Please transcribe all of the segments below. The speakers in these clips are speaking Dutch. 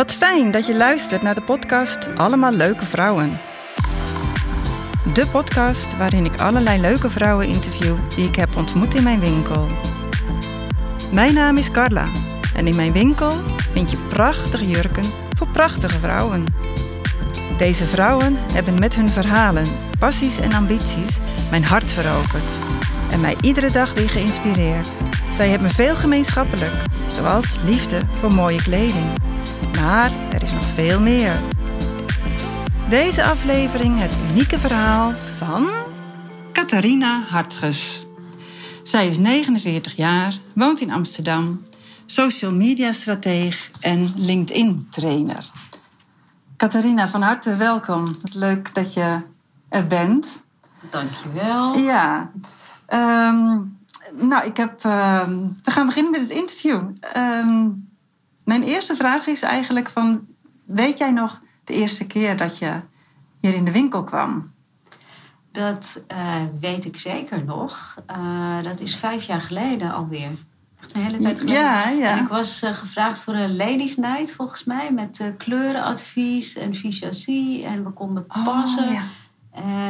Wat fijn dat je luistert naar de podcast Allemaal Leuke Vrouwen. De podcast waarin ik allerlei leuke vrouwen interview die ik heb ontmoet in mijn winkel. Mijn naam is Carla en in mijn winkel vind je prachtige jurken voor prachtige vrouwen. Deze vrouwen hebben met hun verhalen, passies en ambities mijn hart veroverd en mij iedere dag weer geïnspireerd. Zij hebben veel gemeenschappelijk, zoals liefde voor mooie kleding. Maar er is nog veel meer. Deze aflevering het unieke verhaal van Catharina Hartges. Zij is 49 jaar, woont in Amsterdam, social media strateeg en LinkedIn trainer. Catharina, van harte welkom. Wat leuk dat je er bent. Dankjewel. Ja. Um, nou, ik heb, um, we gaan beginnen met het interview. Um, mijn eerste vraag is eigenlijk van... Weet jij nog de eerste keer dat je hier in de winkel kwam? Dat uh, weet ik zeker nog. Uh, dat is vijf jaar geleden alweer. Echt een hele tijd geleden. Ja, ja. En ik was uh, gevraagd voor een ladies night volgens mij. Met kleurenadvies en visagie. En we konden passen. Oh, ja.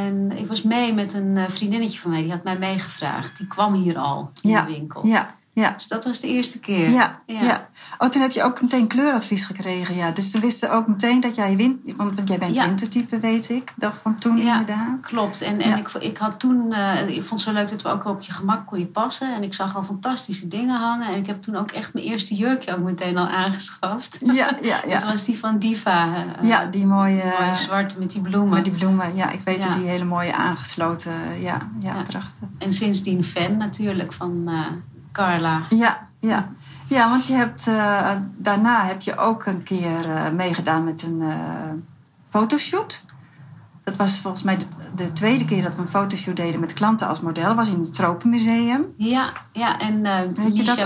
En ik was mee met een vriendinnetje van mij. Die had mij meegevraagd. Die kwam hier al in de winkel. Ja, ja. Dus dat was de eerste keer. Ja, ja. ja. Oh, toen heb je ook meteen kleuradvies gekregen. Ja. Dus toen wisten ook meteen dat jij wint. Want jij bent Ja. wintertype, weet ik. Dat van toen Ja, inderdaad. Klopt. En, en Ja. ik, ik had toen, eh, ik vond het zo leuk dat we ook op je gemak kon je passen. En ik zag al fantastische dingen hangen. En ik heb toen ook echt mijn eerste jurkje ook meteen al aangeschaft. Ja, ja, Dat ja. was die van Diva. eh, Ja, die mooie... mooie zwarte met die bloemen. Met die bloemen, ja, ik weet het, die hele mooie aangesloten, ja, ja. En sindsdien fan natuurlijk van eh, Carla. Ja, ja. ja, want je hebt, eh, daarna heb je ook een keer eh, meegedaan met een eh, fotoshoot. Dat was volgens mij de, de tweede keer dat we een fotoshoot deden met klanten als model. Dat was in het Tropenmuseum. Ja, ja en?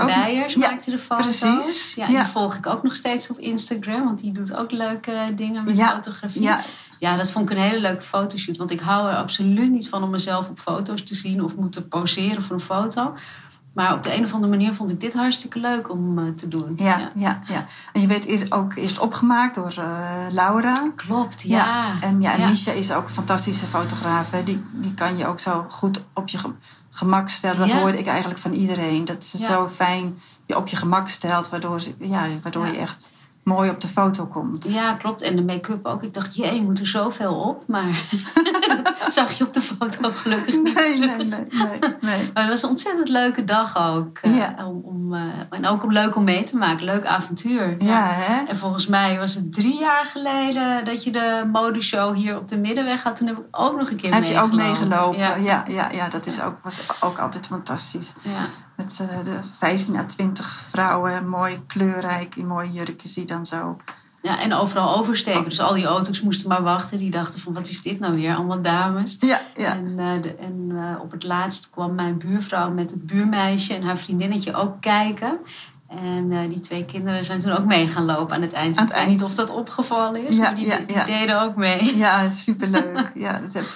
Beijers Ja, maakte de foto's. precies. Ja, Ja. Die volg ik ook nog steeds op Instagram. Want die doet ook leuke dingen met Ja, fotografie. Ja, Ja, dat vond ik een hele leuke fotoshoot. Want ik hou er absoluut niet van om mezelf op foto's te zien of moeten poseren voor een foto. Maar op de een of andere manier vond ik dit hartstikke leuk om eh, te doen. ja, ja, ja. En je werd eerst ook eerst opgemaakt door eh, Laura. Klopt, ja. En, ja, en Ja. Misha is ook een fantastische fotograaf. hè. Die, die kan je ook zo goed op je gem- gemak stellen. Dat hoorde ik eigenlijk van iedereen. Dat ze zo fijn je op je gemak stelt. Waardoor, ze, ja, waardoor je echt mooi op de foto komt. Ja, klopt. En de make-up ook. Ik dacht, jee, je moet er zoveel op. Maar dat zag je op de foto gelukkig niet Nee, nee, nee, nee, nee. Maar het was een ontzettend leuke dag ook. eh, Ja. om, om, eh, en ook om leuk om mee te maken. Leuk avontuur. Ja, hè? En volgens mij was het drie jaar geleden dat je de modeshow hier op de Middenweg had. Toen heb ik ook nog een keer Heb je ook meegelopen. meegelopen? Ja, Ja. ja, ja, dat is ook, was ook altijd fantastisch. Ja. Met eh, de 15 à 20 vrouwen, mooi kleurrijk, in mooie jurkjes die dan zo. ja, en overal oversteken. Dus al die auto's moesten maar wachten. Die dachten van, wat is dit nou weer? Allemaal dames. Ja, ja. En, eh, de, en eh, op het laatst kwam mijn buurvrouw met het buurmeisje en haar vriendinnetje ook kijken. En die twee kinderen zijn toen ook mee gaan lopen aan het eind. Aan het ik weet eind. niet of dat opgevallen is, Ja, maar die, ja, die ja. deden ook mee. Ja, superleuk. ja, dat heb ik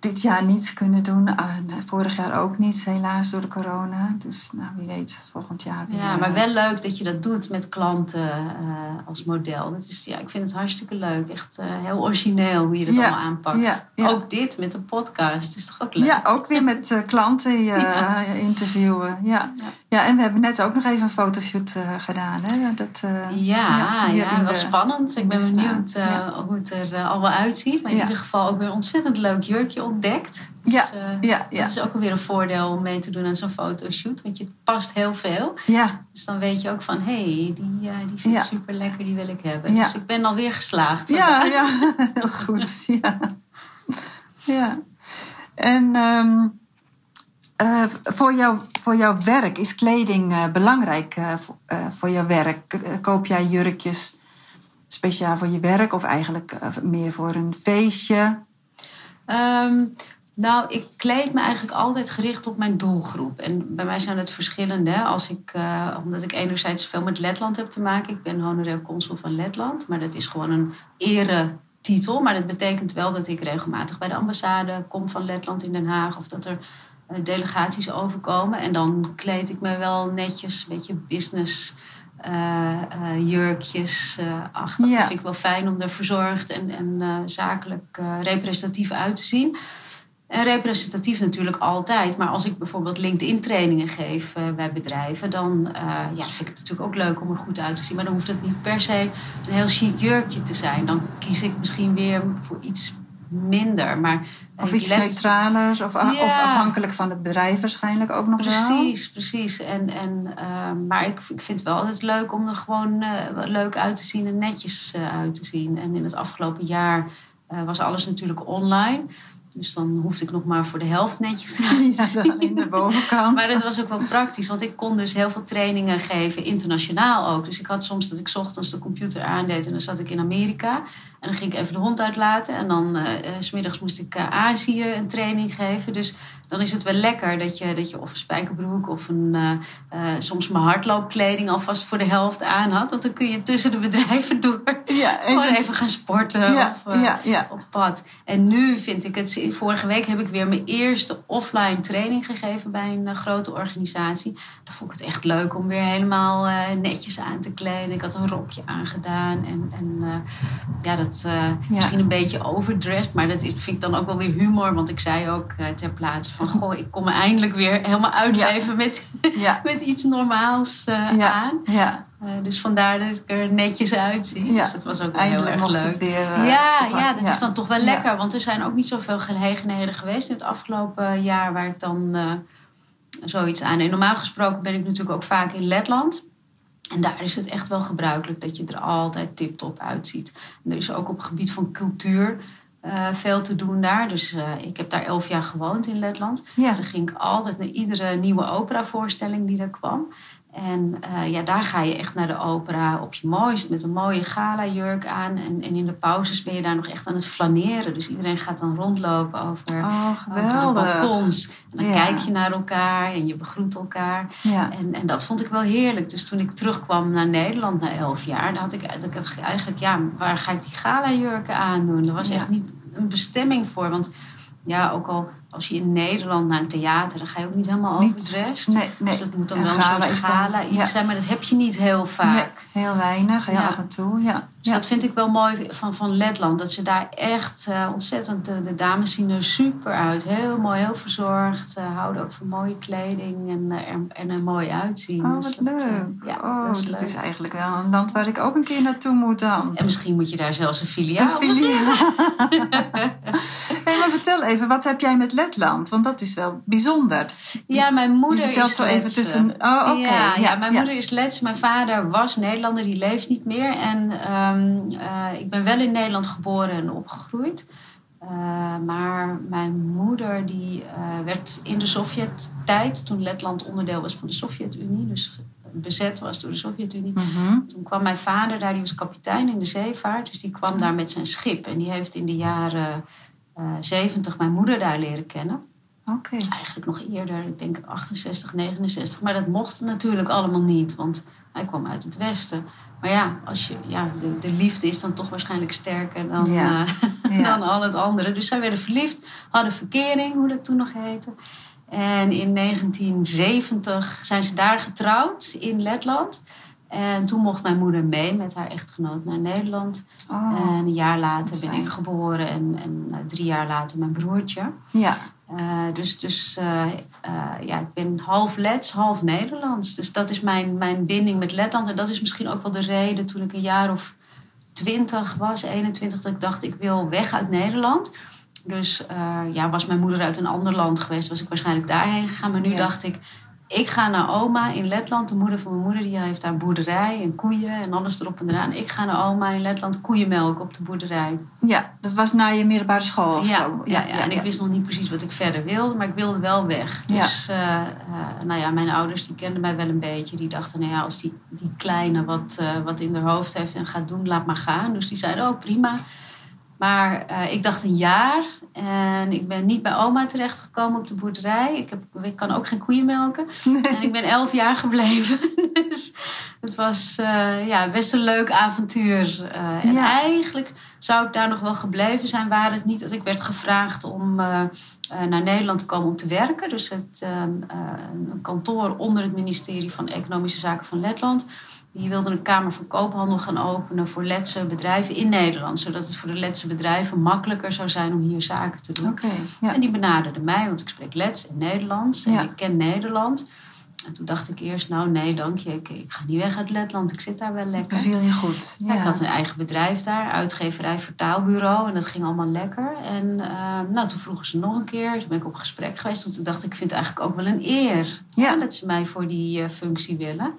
dit jaar niet kunnen doen. En eh, vorig jaar ook niet, helaas, door de corona. Dus nou, wie weet, volgend jaar weer. Ja, maar wel leuk dat je dat doet met klanten eh, als model. Dat is, ja, ik vind het hartstikke leuk. Echt eh, heel origineel hoe je dat Ja, allemaal aanpakt. ja, ja. Ook dit met de podcast is toch ook leuk? Ja, ook weer met eh, klanten eh, interviewen. Ja. Ja. En we hebben net ook nog even een fotoshoot eh, gedaan. Hè? Dat, eh, Ja, ja, wel de- spannend. Ik ben benieuwd eh, hoe het er eh, allemaal uitziet. Maar in ieder geval ook weer ontzettend leuk jurkje ontdekt. Ja, Dus, eh, ja, ja. Dat is ook alweer een voordeel om mee te doen aan zo'n fotoshoot. Want je past heel veel. Ja, Dus dan weet je ook van, hé, hey, die, eh, die zit Ja. super lekker, die wil ik hebben. Ja. Dus ik ben alweer geslaagd. ja, ja, heel goed. Ja. ja. En ehm, eh, voor, jou, voor jouw werk is kleding belangrijk voor, voor jouw werk? Koop jij jurkjes speciaal voor je werk of eigenlijk meer voor een feestje? Ehm, nou, ik kleed me eigenlijk altijd gericht op mijn doelgroep. En bij mij zijn het verschillende. Als ik, eh, omdat ik enerzijds veel met Letland heb te maken. Ik ben honorair consul van Letland. Maar dat is gewoon een eretitel. Maar dat betekent wel dat ik regelmatig bij de ambassade kom van Letland in Den Haag. Of dat er eh, delegaties overkomen. En dan kleed ik me wel netjes, een beetje business jurkjes achter. Dat vind ik wel fijn om er verzorgd en, en zakelijk representatief uit te zien. En representatief natuurlijk altijd. Maar als ik bijvoorbeeld LinkedIn-trainingen geef uh, bij bedrijven, dan uh, ja, vind ik het natuurlijk ook leuk om er goed uit te zien. Maar dan hoeft het niet per se een heel chic jurkje te zijn. Dan kies ik misschien weer voor iets minder. Maar of iets neutralers, of, of, afhankelijk van het bedrijf waarschijnlijk ook nog precies, wel. Precies, precies. En, en, uh, maar ik, ik vind het wel altijd leuk om er gewoon leuk uit te zien en netjes uit te zien. En in het afgelopen jaar was alles natuurlijk online. Dus dan hoefde ik nog maar voor de helft netjes te ja, in de bovenkant. maar dat was ook wel praktisch, want ik kon dus heel veel trainingen geven, internationaal ook. Dus ik had soms dat ik ochtends de computer aandeed en dan zat ik in Amerika. En dan ging ik even de hond uitlaten. En dan uh, smiddags moest ik uh, Azië een training geven. Dus dan is het wel lekker dat je, dat je of een spijkerbroek of een, uh, soms mijn hardloopkleding alvast voor de helft aan had. Want dan kun je tussen de bedrijven door ja, even, gewoon even gaan sporten ja, of ja, op pad. En nu vind ik het, vorige week heb ik weer mijn eerste offline training gegeven bij een grote organisatie. Dan vond ik het echt leuk om weer helemaal netjes aan te kleden. Ik had een rokje aangedaan en, en ja, dat uh, misschien een beetje overdressed. Maar dat vind ik dan ook wel weer humor. Want ik zei ook uh, ter plaatse van... Goh, ik kom me eindelijk weer helemaal uitleven met, met iets normaals uh, aan. dus vandaar dat ik er netjes uitzie. Dus dat was ook wel heel erg leuk. Het weer, ja, ja, dat is dan toch wel lekker. Want er zijn ook niet zoveel gelegenheden geweest in het afgelopen jaar... waar ik dan zoiets aan... En normaal gesproken ben ik natuurlijk ook vaak in Letland... En daar is het echt wel gebruikelijk dat je er altijd tip-top uitziet. En er is ook op het gebied van cultuur uh, veel te doen daar. Dus uh, ik heb daar elf jaar gewoond in Letland. Ja. Dan ging ik altijd naar iedere nieuwe operavoorstelling die er kwam. En uh, ja, daar ga je echt naar de opera op je mooist met een mooie gala-jurk aan. En, en in de pauzes ben je daar nog echt aan het flaneren. Dus iedereen gaat dan rondlopen over, oh, over de balkons. En dan kijk je naar elkaar en je begroet elkaar. Ja. En, en dat vond ik wel heerlijk. Dus toen ik terugkwam naar Nederland na elf jaar, dan had ik, had ik eigenlijk, ja, waar ga ik die gala-jurken aandoen? Er was Ja. echt niet een bestemming voor. Want ja, ook al als je in Nederland naar een theater, dan ga je ook niet helemaal overdressed. nee, nee. Dus dat moet dan En wel een soort dan- gala iets zijn, maar dat heb je niet heel vaak. Nee, heel weinig, heel Ja. af en toe. Ja. Dus ja. dat vind ik wel mooi van, van Letland. Dat ze daar echt eh, ontzettend... De, de dames zien er super uit. Heel mooi, heel verzorgd. eh, houden ook van mooie kleding en, eh, er, en er mooi uitzien. Oh, Dus wat dat, eh, leuk. ja, oh, dat is dat leuk. is eigenlijk wel een land waar ik ook een keer naartoe moet dan. En misschien moet je daar zelfs een Een filiaal... filiaal. hey, maar vertel even, wat heb jij met Letland? Want dat is wel bijzonder. Ja, mijn moeder Je vertelt is zo even Letse. tussen... Oh, oké. Ja, ja, mijn ja. moeder is Lets. Mijn vader was Nederlander, die leeft niet meer. En ehm, eh, ik ben wel in Nederland geboren en opgegroeid. Eh, maar mijn moeder die eh, werd in de Sovjet-tijd, toen Letland onderdeel was van de Sovjet-Unie, dus bezet was door de Sovjet-Unie. Mhm. Toen kwam mijn vader daar, die was kapitein in de zeevaart. Dus die kwam daar met zijn schip. En die heeft in de jaren eh, zeventig mijn moeder daar leren kennen Oké. eigenlijk nog eerder, ik denk 68, 69. Maar dat mocht natuurlijk allemaal niet, want hij kwam uit het Westen. Maar ja, als je, ja de, de liefde is dan toch waarschijnlijk sterker dan, Ja. eh, Ja. dan al het andere. Dus zij werden verliefd, hadden verkering, hoe dat toen nog heette. En in 1970 zijn ze daar getrouwd in Letland. En toen mocht mijn moeder mee met haar echtgenoot naar Nederland. Oh, En een jaar later ben fijn. ik geboren en, en eh, drie jaar later mijn broertje. ja. Eh, dus dus eh, ja, ik ben half Lets, half Nederlands. Dus dat is mijn, mijn binding met Letland. En dat is misschien ook wel de reden toen ik een jaar of twintig was, 21, dat ik dacht ik wil weg uit Nederland. Dus ja, was mijn moeder uit een ander land geweest, was ik waarschijnlijk daarheen gegaan. Maar nu Ja. dacht ik, ik ga naar oma in Letland. De moeder van mijn moeder die heeft daar boerderij en koeien en alles erop en eraan. Ik ga naar oma in Letland koeienmelk op de boerderij. ja, dat was na je middelbare school of Ja, zo. ja, ja, en ik wist nog niet precies wat ik verder wilde, maar ik wilde wel weg. Ja. Dus eh, nou ja, mijn ouders die kenden mij wel een beetje. Die dachten, nou ja, als die, die kleine wat, eh, wat in haar hoofd heeft en gaat doen, laat maar gaan. Dus die zeiden, oh prima. Maar eh, ik dacht een jaar en ik ben niet bij oma terechtgekomen op de boerderij. Ik, heb, ik kan ook geen koeien melken. En ik ben elf jaar gebleven. Dus het was eh, ja, best een leuk avontuur. Eh, en Ja. eigenlijk zou ik daar nog wel gebleven zijn, waar het niet dat ik werd gevraagd om, naar Nederland te komen om te werken. Dus het, ehm, eh, een kantoor onder het ministerie van Economische Zaken van Letland. Die wilde een Kamer van Koophandel gaan openen voor Letse bedrijven in Nederland. Zodat het voor de Letse bedrijven makkelijker zou zijn om hier zaken te doen. Oké, ja. En die benaderde mij, want ik spreek Lets en Nederlands. En Ja. ik ken Nederland. En toen dacht ik eerst, nou nee, dank je. Ik, ik ga niet weg uit Letland. Ik zit daar wel lekker. Beviel je goed. Ja, ik had een eigen bedrijf daar, uitgeverij vertaalbureau. En dat ging allemaal lekker. En eh, nou, toen vroegen ze nog een keer. Toen ben ik op gesprek geweest. Want toen dacht ik, ik vind het eigenlijk ook wel een eer Ja. dat ze mij voor die eh, functie willen.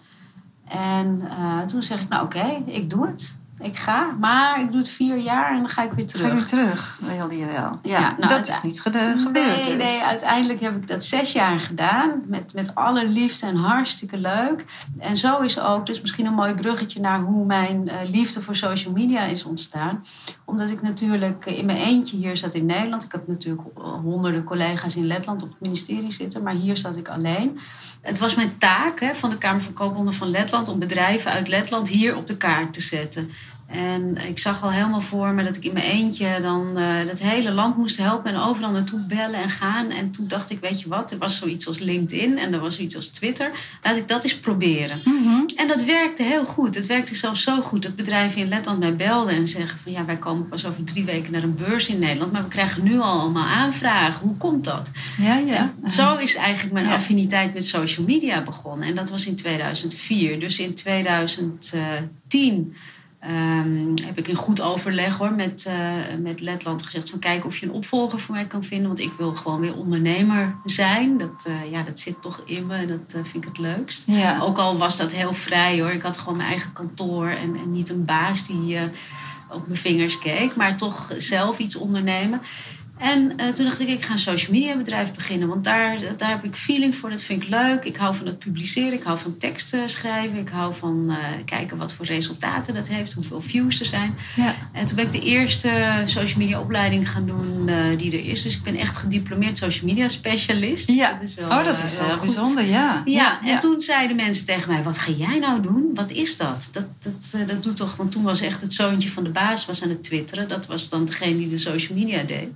En eh, toen zeg ik, nou oké, ik doe het. Ik ga, maar ik doe het vier jaar en dan ga ik weer Ga terug. je weer terug, wilde je wel. Ja, Ja, nou, dat is niet gebeurd nee, dus. nee, uiteindelijk heb ik dat zes jaar gedaan. Met, met alle liefde en hartstikke leuk. En zo is ook dus misschien een mooi bruggetje naar hoe mijn eh, liefde voor social media is ontstaan. Omdat ik natuurlijk in mijn eentje hier zat in Nederland. Ik heb natuurlijk eh, honderden collega's in Letland op het ministerie zitten. Maar hier zat ik alleen. Het was mijn taak hè, van de Kamer van Koophandel van Letland... om bedrijven uit Letland hier op de kaart te zetten. En ik zag al helemaal voor me dat ik in mijn eentje dan eh het hele land moest helpen en overal naartoe bellen en gaan. En toen dacht ik, weet je wat, er was zoiets als LinkedIn en er was zoiets als Twitter. Laat ik dat eens proberen. Mhm. En dat werkte heel goed. Het werkte zelfs zo goed dat bedrijven in Letland mij belden en zeggen van ja, wij komen pas over drie weken naar een beurs in Nederland, maar we krijgen nu al allemaal aanvragen. Hoe komt dat? Ja, ja. En zo is eigenlijk mijn Ja. affiniteit met social media begonnen. En dat was in 2004. Dus in 2010 ehm, heb ik in goed overleg hoor, met, eh, met Letland gezegd van kijk of je een opvolger voor mij kan vinden. Want ik wil gewoon weer ondernemer zijn. Dat, eh, ja, dat zit toch in me. Dat eh, vind ik het leukst. Ja. Ook al was dat heel vrij hoor. Ik had gewoon mijn eigen kantoor en, en niet een baas die op mijn vingers keek, maar toch zelf iets ondernemen. En eh, toen dacht ik, ik ga een social media bedrijf beginnen. Want daar, daar heb ik feeling voor, dat vind ik leuk. Ik hou van het publiceren, ik hou van teksten schrijven. Ik hou van eh, kijken wat voor resultaten dat heeft, hoeveel views er zijn. Ja. En toen ben ik de eerste social media opleiding gaan doen eh, die er is. Dus ik ben echt gediplomeerd social media specialist. Ja. Dat is wel, oh, dat is wel heel bijzonder, ja. Ja, en toen zeiden mensen tegen mij: Wat ga jij nou doen? Wat is dat? Dat, dat, dat doet toch. Want toen was echt het zoontje van de baas was aan het twitteren. Dat was dan degene die de social media deed.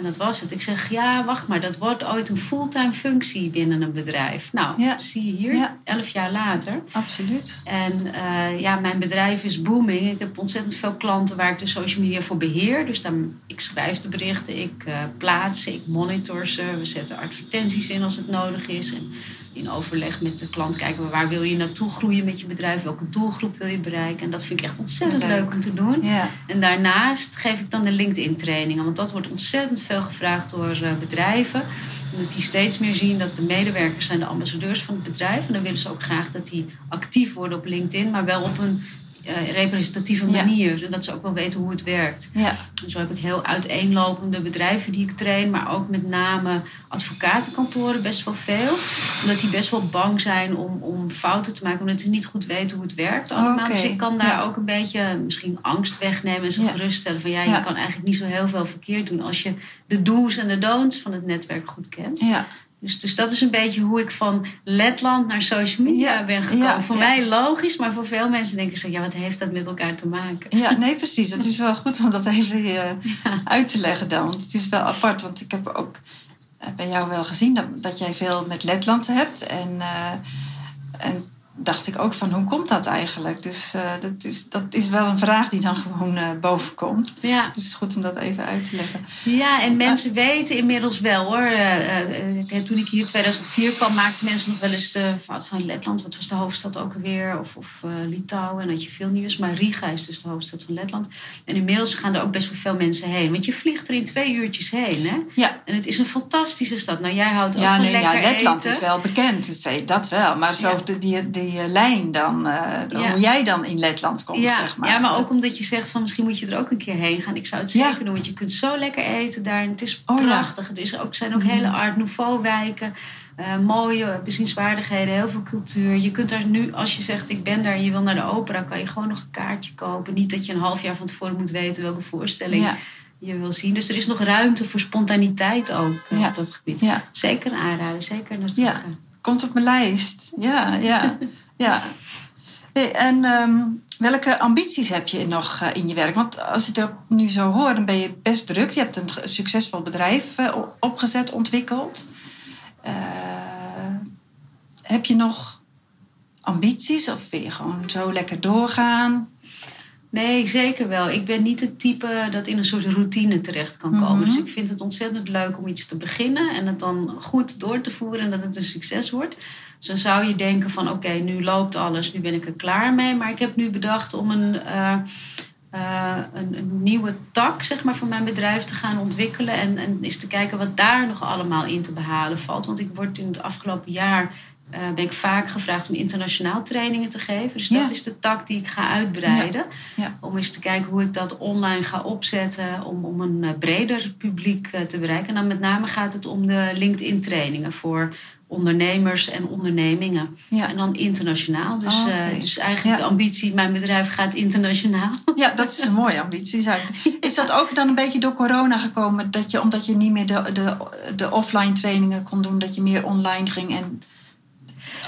En dat was het. Ik zeg: Ja, wacht maar, dat wordt ooit een fulltime functie binnen een bedrijf. Nou, Ja. zie je hier, Ja. elf jaar later. Absoluut. En eh, ja, mijn bedrijf is booming. Ik heb ontzettend veel klanten waar ik de social media voor beheer. Dus dan, ik schrijf de berichten, ik eh, plaats ze, ik monitor ze. We zetten advertenties in als het nodig is. En in overleg met de klant kijken we waar wil je naartoe groeien met je bedrijf. Welke doelgroep wil je bereiken. En dat vind ik echt ontzettend Leuk. leuk om te doen. Ja. En daarnaast geef ik dan de LinkedIn trainingen. Want dat wordt ontzettend veel gevraagd door eh, bedrijven. Omdat die steeds meer zien dat de medewerkers zijn de ambassadeurs van het bedrijf. En dan willen ze ook graag dat die actief worden op LinkedIn. Maar wel op een eh, representatieve Ja. manier. En dat ze ook wel weten hoe het werkt. Ja. En zo heb ik heel uiteenlopende bedrijven die ik train, maar ook met name advocatenkantoren best wel veel. Omdat die best wel bang zijn om, om fouten te maken, omdat ze niet goed weten hoe het werkt allemaal. Dus ik kan daar ja. ook een beetje misschien angst wegnemen en ze Ja. geruststellen van ja, Ja. je kan eigenlijk niet zo heel veel verkeerd doen als je de do's en de don'ts van het netwerk goed kent. Ja. Dus, dus dat is een beetje hoe ik van Letland naar social media Ja, ben gekomen. ja, voor ja. mij logisch, maar voor veel mensen denken ze, ja, wat heeft dat met elkaar te maken? Ja, nee, precies. Het is wel goed om dat even eh, uit te leggen dan. Want het is wel apart, want ik heb ook eh, bij jou wel gezien dat, dat jij veel met Letland hebt. En, eh, en dacht ik ook van, hoe komt dat eigenlijk? Dus eh, dat, is, dat is wel een vraag die dan gewoon eh, boven komt. Ja. Dus het is goed om dat even uit te leggen. Ja, en mensen weten inmiddels wel hoor. Eh, eh, eh, toen ik hier in 2004 kwam, maakten mensen nog wel eens fout van Letland. Wat was de hoofdstad ook alweer? Of, of eh, Litouwen. En dat je veel nieuws. Maar Riga is dus de hoofdstad van Letland. En inmiddels gaan er ook best wel veel mensen heen. Want je vliegt er in twee uurtjes heen. Hè? Ja, En het is een fantastische stad. Nou, jij houdt ook ja, van nee, ja Letland eten. is wel bekend, eh, dat wel. Maar zo Ja. de, die, die eh, lijn dan, eh, Ja. hoe jij dan in Letland komt, ja, zeg maar. ja, maar ook omdat je zegt van misschien moet je er ook een keer heen gaan. Ik zou het zeker doen, want je kunt zo lekker eten daar. En het is Oh. Mhm. prachtig. Er is ook, zijn ook hele Art Nouveau wijken. eh, mooie bezienswaardigheden, heel veel cultuur. Je kunt daar nu, als je zegt ik ben daar en je wil naar de opera, kan je gewoon nog een kaartje kopen. Niet dat je een half jaar van tevoren moet weten welke voorstelling Ja. je wil zien. Dus er is nog ruimte voor spontaniteit ook Ja. op dat gebied. Ja. Zeker aanraden, zeker naartoe Ja. gaan. Komt op mijn lijst. Ja, ja, ja. Hey, en ehm, Welke ambities heb je nog in je werk? Want als ik dat nu zo hoor, dan ben je best druk. Je hebt een succesvol bedrijf opgezet, ontwikkeld. heb je nog ambities of wil je gewoon zo lekker doorgaan? Nee, zeker wel. Ik ben niet het type dat in een soort routine terecht kan komen. Mhm. Dus ik vind het ontzettend leuk om iets te beginnen en het dan goed door te voeren en dat het een succes wordt. Dus dan zou je denken van oké, nu loopt alles, nu ben ik er klaar mee. Maar ik heb nu bedacht om een, uh, een, een, nieuwe tak zeg maar, voor mijn bedrijf te gaan ontwikkelen. En, en eens te kijken wat daar nog allemaal in te behalen valt. Want ik word in het afgelopen jaar uh, ben ik vaak gevraagd om internationaal trainingen te geven. Dus dat is de tak die ik ga uitbreiden. Ja. Om eens te kijken hoe ik dat online ga opzetten. Om, om een eh, breder publiek eh, te bereiken. En dan met name gaat het om de LinkedIn trainingen voor ondernemers en ondernemingen. En dan internationaal. Dus, oh, dus eigenlijk de ambitie, mijn bedrijf gaat internationaal. Ja, dat is een mooie ambitie. Is dat ook dan een beetje door corona gekomen? Dat je, omdat je niet meer de, de, de offline trainingen kon doen, dat je meer online ging en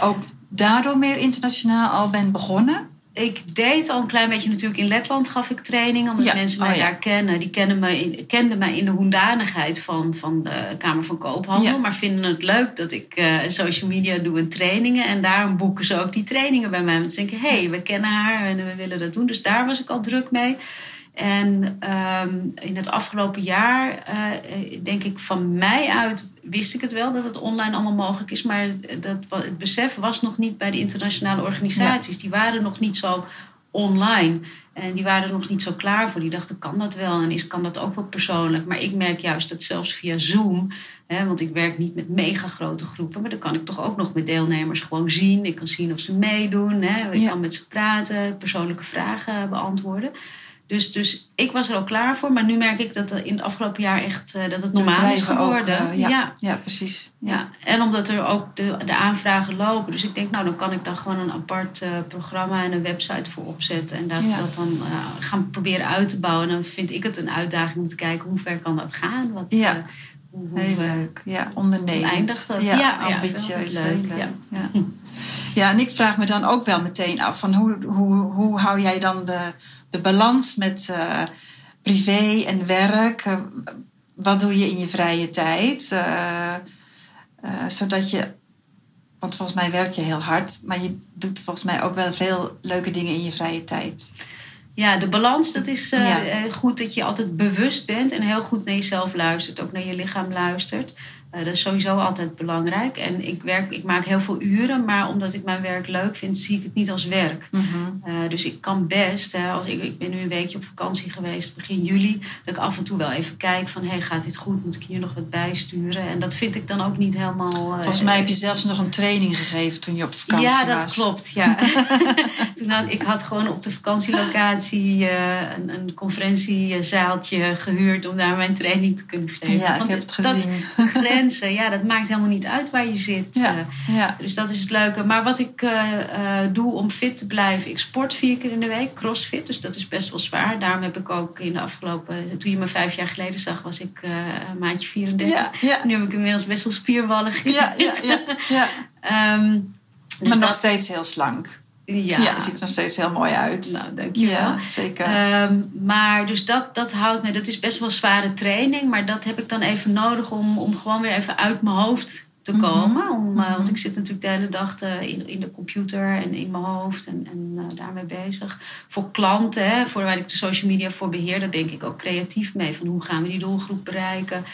ook daardoor meer internationaal al bent begonnen? Ik deed al een klein beetje natuurlijk in Letland gaf ik training. Omdat mensen mij oh, daar kennen. Die kennen mij in, kenden mij in de hoedanigheid van, van de Kamer van Koophandel. Maar vinden het leuk dat ik uh, social media doe en trainingen. En daarom boeken ze ook die trainingen bij mij. Want ze denken, hé, hey, we kennen haar en we willen dat doen. Dus daar was ik al druk mee. En ehm, in het afgelopen jaar, uh, denk ik van mij uit, wist ik het wel dat het online allemaal mogelijk is. Maar het, dat, het besef was nog niet bij de internationale organisaties. Die waren nog niet zo online. En die waren er nog niet zo klaar voor. Die dachten, kan dat wel? En is, kan dat ook wel persoonlijk? Maar ik merk juist dat zelfs via Zoom... Hè, want ik werk niet met mega grote groepen... maar dan kan ik toch ook nog met deelnemers gewoon zien. Ik kan zien of ze meedoen. Hè. Ik kan met ze praten, persoonlijke vragen beantwoorden. Dus, dus ik was er al klaar voor. Maar nu merk ik dat er in het afgelopen jaar echt uh, dat het normaal is geworden. Ook, uh, ja, ja. ja, precies. Ja. En omdat er ook de, de aanvragen lopen. Dus ik denk, nou dan kan ik daar gewoon een apart uh, programma en een website voor opzetten. En dat, dat dan gaan proberen uit te bouwen. En dan vind ik het een uitdaging om te kijken hoe ver kan dat gaan. Wat, ja. Hoe, heel leuk. Ja, ondernemend. Dat? Ja, ambitieus. leuk. Ja. Ja. ja, en ik vraag me dan ook wel meteen af van hoe, hoe, hoe hou jij dan de de balans met uh, privé en werk. Uh, wat doe je in je vrije tijd? Uh, zodat je, want volgens mij werk je heel hard, maar je doet volgens mij ook wel veel leuke dingen in je vrije tijd. Ja, de balans, dat is goed dat je altijd bewust bent en heel goed naar jezelf luistert, ook naar je lichaam luistert. Uh, dat is sowieso altijd belangrijk. En ik, werk, ik maak heel veel uren, maar omdat ik mijn werk leuk vind, zie ik het niet als werk. Mhm. uh, dus ik kan best, hè, als ik, ik ben nu een weekje op vakantie geweest, begin juli, dat ik af en toe wel even kijk van, hey, gaat dit goed? Moet ik hier nog wat bijsturen? En dat vind ik dan ook niet helemaal... Uh, Volgens mij heb je zelfs nog een training gegeven toen je op vakantie was. Ja, dat klopt, ja. toen had, ik had gewoon op de vakantielocatie een, een conferentiezaaltje gehuurd om daar mijn training te kunnen geven. Ja, ik heb het gezien. Ja, dat maakt helemaal niet uit waar je zit. Ja, eh. ja. Dus dat is het leuke. Maar wat ik eh, eh, doe om fit te blijven, ik sport vier keer in de week, crossfit. Dus dat is best wel zwaar. Daarom heb ik ook in de afgelopen, toen je me vijf jaar geleden zag, was ik een maandje 34. Ja, Nu heb ik inmiddels best wel spierballen. Ja, ja, ja. um, dus maar nog steeds heel slank. Ja. ja, het ziet er nog steeds heel mooi uit. Nou, dankjewel. Ja, zeker. Um, maar dus dat, dat houdt me, dat is best wel zware training, maar dat heb ik dan even nodig om, om gewoon weer even uit mijn hoofd te mhm. komen. om, uh, want ik zit natuurlijk de hele dag te, in, in de computer en in mijn hoofd en, en uh, daarmee bezig. Voor klanten, hè, voor waar ik de social media voor beheer, daar denk ik ook creatief mee. Van hoe gaan we die doelgroep bereiken?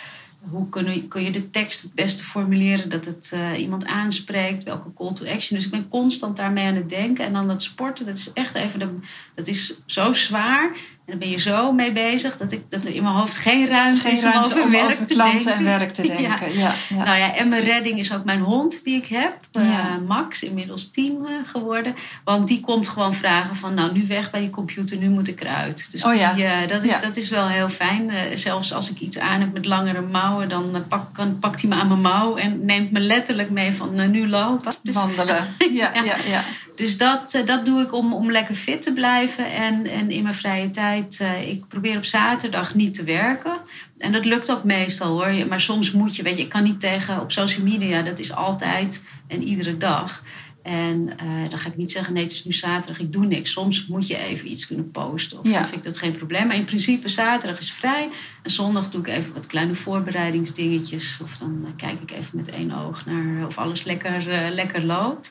Hoe kun je, je de tekst het beste formuleren dat het uh, iemand aanspreekt? Welke call to action? Dus ik ben constant daarmee aan het denken. En dan dat sporten, dat is echt even de, dat is zo zwaar. En dan ben je zo mee bezig dat, ik, dat er in mijn hoofd geen ruimte geen is om ruimte over om werk over te klanten denken. en werk te denken. Ja. Ja, Nou ja, en mijn redding is ook mijn hond die ik heb. Uh, Max, inmiddels tien uh, geworden. Want die komt gewoon vragen van, nou nu weg bij je computer, nu moet ik eruit. Dus oh, ja. Die, uh, dat, is, dat is wel heel fijn. zelfs als ik iets aan heb met langere mouwen, dan pak, kan, pakt hij me aan mijn mouw en neemt me letterlijk mee van nu lopen. Dus, Wandelen. ja, ja. ja. Dus dat, eh, dat doe ik om, om lekker fit te blijven. En, en in mijn vrije tijd, uh, ik probeer op zaterdag niet te werken. En dat lukt ook meestal hoor. Maar soms moet je, weet je, ik kan niet tegen op social media. Dat is altijd en iedere dag. En uh, dan ga ik niet zeggen, nee, het is nu zaterdag, ik doe niks. Soms moet je even iets kunnen posten. Of Ja. vind ik dat geen probleem. Maar in principe, zaterdag is vrij. En zondag doe ik even wat kleine voorbereidingsdingetjes. Of dan eh, kijk ik even met één oog naar of alles lekker, eh, lekker loopt.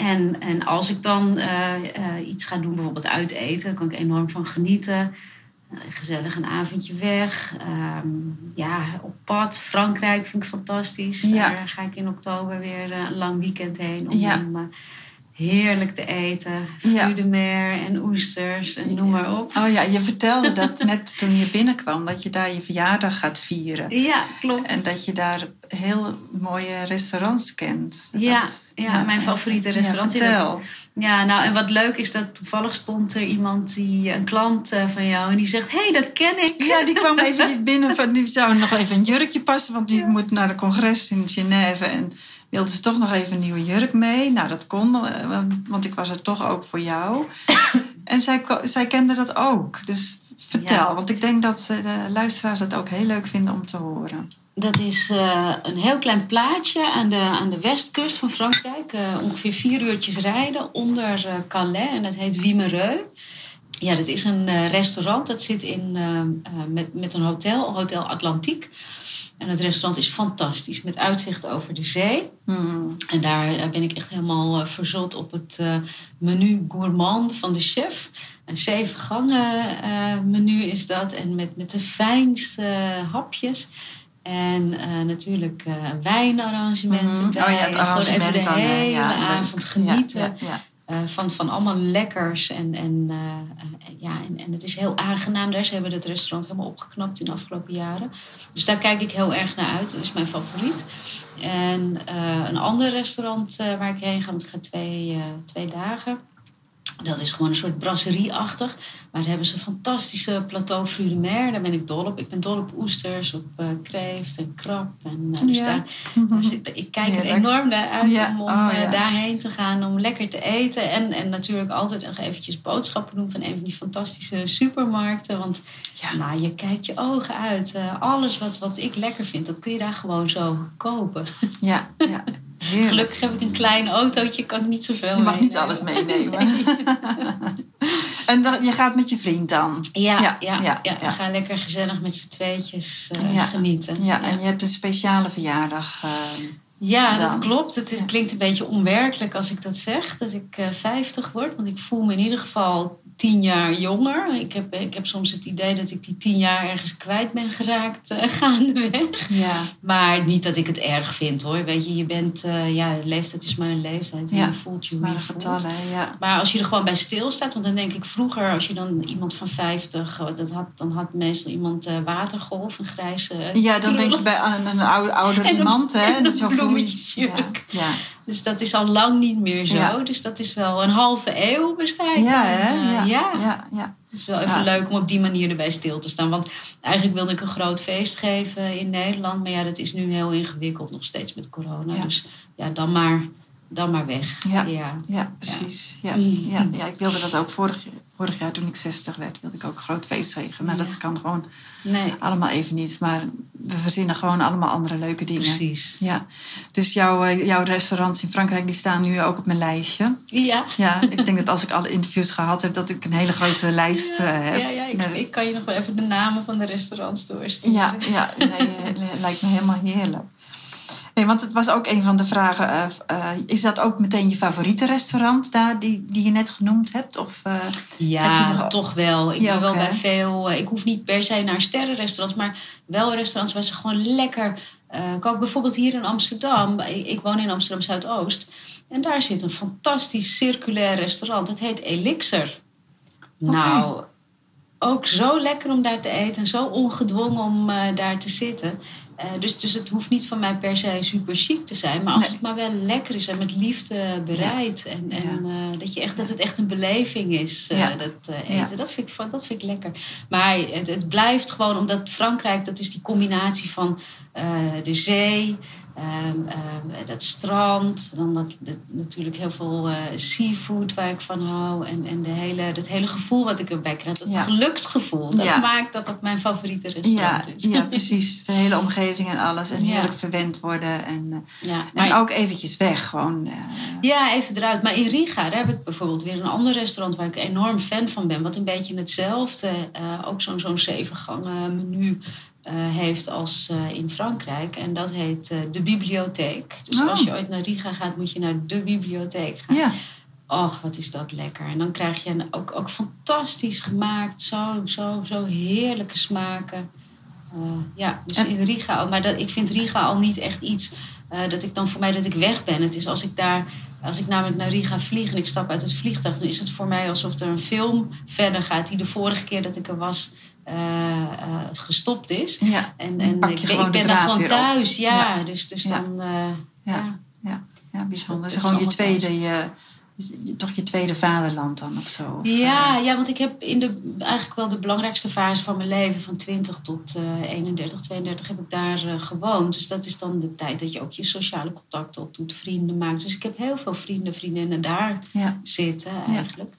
En, en als ik dan eh, eh, iets ga doen, bijvoorbeeld uiteten, daar kan ik enorm van genieten. Eh, gezellig een avondje weg. Ehm, ja, op pad. Frankrijk vind ik fantastisch. Ja. Daar ga ik in oktober weer een lang weekend heen. Om Ja. dan, heerlijk te eten. Ja. Fruit de mer en oesters en noem maar op. Oh ja, je vertelde dat net toen je binnenkwam, dat je daar je verjaardag gaat vieren. Ja, klopt. En dat je daar heel mooie restaurants kent. Ja, Dat- ja, mijn favoriete restaurant. Ja, vertel. Ja, nou en wat leuk is dat toevallig stond er iemand, die, een klant eh, van jou, en die zegt: Hé, hey, dat ken ik. Ja, die kwam even binnen. Van, die zou nog even een jurkje passen, want die Ja. moet naar de congres in Genève. En wilde ze toch nog even een nieuwe jurk mee. Nou, dat kon, eh, want- ik was er toch ook voor jou. En zij, zij kende dat ook. Dus vertel, Ja. want ik denk dat eh, de luisteraars het ook heel leuk vinden om te horen. Dat is eh, een heel klein plaatsje aan de, aan de westkust van Frankrijk. ongeveer vier uurtjes rijden onder Calais. En dat heet Wimereux. Ja, dat is een restaurant. Dat zit in, met, met een hotel, Hotel Atlantique. En het restaurant is fantastisch. Met uitzicht over de zee. Hmm. En daar, daar ben ik echt helemaal eh, verzot op het eh, menu gourmand van de chef. Een zeven gangen eh, menu is dat. En met, met de fijnste hapjes. En eh, natuurlijk eh wijnarrangementen. Mhm. Oh ja, het En gewoon arrangement even de dan. hele ja, avond genieten. Ja, ja, eh, van, van allemaal lekkers. En, en, eh, eh, ja, en, en het is heel aangenaam daar. Ze hebben het restaurant helemaal opgeknapt in de afgelopen jaren. Dus daar kijk ik heel erg naar uit. Dat is mijn favoriet. En een ander restaurant waar ik heen ga, want ik ga twee, twee dagen. Dat is gewoon een soort brasserie-achtig. Maar daar hebben ze een fantastische plateau fruit de mer. Daar ben ik dol op. Ik ben dol op oesters, op eh, kreeft en krab. En, eh, dus Ja. daar, dus ik, ik kijk er enorm naar uit Ja. om, om Oh, eh, ja. daarheen te gaan. Om lekker te eten. En, en natuurlijk altijd nog eventjes boodschappen doen van een van die fantastische supermarkten. Want Ja. nou, je kijkt je ogen uit. Alles wat, wat ik lekker vind, dat kun je daar gewoon zo kopen. Ja, ja. Heerlijk. Gelukkig heb ik een klein autootje, kan ik niet zoveel Je mag niet alles meenemen. en dan, je gaat met je vriend dan. Ja, Ja, ja, ja, ja, ja. We gaan lekker gezellig met z'n tweetjes eh, genieten. Ja, en je hebt een speciale verjaardag. eh, Ja, dan. dat klopt. Het is, klinkt een beetje onwerkelijk als ik dat zeg, dat ik eh 50 word. Want ik voel me in ieder geval tien jaar jonger. Ik heb, ik heb soms het idee dat ik die tien jaar ergens kwijt ben geraakt eh, gaandeweg. ja. Maar niet dat ik het erg vind hoor. Weet je, je bent, eh, ja, leeftijd is maar een leeftijd. En Ja, je voelt je Maar ja. Maar als je er gewoon bij stilstaat, want dan denk ik vroeger, als je dan iemand van 50, eh, dat had, dan had meestal iemand watergolf, een grijze. Ja, dan denk je bij een, een ouder, ouder iemand, hè? en een zo Ja, ja. Dus dat is al lang niet meer zo. Ja. Dus dat is wel een halve eeuw bestaat. Ja, hè? eh, Ja, ja. ja. Het is wel even leuk om op die manier erbij stil te staan. Want eigenlijk wilde ik een groot feest geven in Nederland. Maar ja, dat is nu heel ingewikkeld nog steeds met corona. Dus ja, dan maar, dan maar weg. Ja. ja. Ja, precies. Ja. Mm. Ja. Ja, ik wilde dat ook vorig, vorig jaar toen ik 60 werd, wilde ik ook een groot feest geven. Nou, dat kan gewoon Nee, allemaal even niet. Maar we verzinnen gewoon allemaal andere leuke dingen. precies. Ja, dus jouw, eh, jouw restaurants in Frankrijk die staan nu ook op mijn lijstje. Ja. Ja, ik denk dat als ik alle interviews gehad heb, dat ik een hele grote lijst eh, heb. Ja, ja ik, ik kan je nog wel even de namen van de restaurants doorsturen. ja, ja nee, eh, lijkt me helemaal heerlijk. Nee, want het was ook een van de vragen. eh, eh, is dat ook meteen je favoriete restaurant daar, die, die je net genoemd hebt? Of, eh, Heb je Ja, nog- toch wel. Ik Ja, ben wel bij veel. Ik hoef niet per se naar sterrenrestaurants, maar wel restaurants waar ze gewoon lekker. kijk, bijvoorbeeld hier in Amsterdam. Ik, ik woon in Amsterdam Zuidoost. En daar zit een fantastisch circulair restaurant. Het heet Elixir. Nou, ook zo lekker om daar te eten en zo ongedwongen om daar te zitten. Eh, dus, dus het hoeft niet van mij per se super chic te zijn. Maar als Nee. het maar wel lekker is en met liefde bereid. En, en eh, dat, je echt, dat het echt een beleving is, eh, Ja. dat eten. Dat, vind ik, dat vind ik lekker. Maar het, het blijft gewoon, omdat Frankrijk, dat is die combinatie van de zee... Ehm, dat strand, dan dat, natuurlijk heel veel uh, seafood waar ik van hou. En, en de hele, het hele gevoel wat ik erbij krijg. Dat geluksgevoel. Dat maakt dat dat mijn favoriete restaurant is. Ja, precies. De hele omgeving en alles. En heerlijk verwend worden. En, uh, en ook eventjes weg. Gewoon, uh... Ja, even eruit. Maar in Riga daar heb ik bijvoorbeeld weer een ander restaurant waar ik enorm fan van ben. Wat een beetje hetzelfde. ook zo'n zo'n zeven gangen menu heeft als uh, in Frankrijk. En dat heet uh, de bibliotheek. Dus oh. als je ooit naar Riga gaat, moet je naar de bibliotheek gaan. Ja. Och, wat is dat lekker. En dan krijg je een, ook, ook fantastisch gemaakt. Zo, zo, zo heerlijke smaken. ja, dus in Riga. Maar dat, ik vind Riga al niet echt iets dat ik dan voor mij dat ik weg ben. Het is als ik daar als ik namelijk naar Riga vlieg en ik stap uit het vliegtuig, dan is het voor mij alsof er een film verder gaat die de vorige keer dat ik er was gestopt is. Ja, en, en ik, ik, ben dan gewoon thuis, ja. ja. Dus, dus dan. Uh, ja. Ja. Ja. bijzonder. Dat is gewoon je tweede, je, toch je tweede vaderland dan of zo? Of, ja, ja, want ik heb in de, eigenlijk wel de belangrijkste fase van mijn leven, van 20 tot uh, 31, 32, heb ik daar uh, gewoond. Dus dat is dan de tijd dat je ook je sociale contacten opdoet, vrienden maakt. Dus ik heb heel veel vrienden, vriendinnen daar zitten eigenlijk.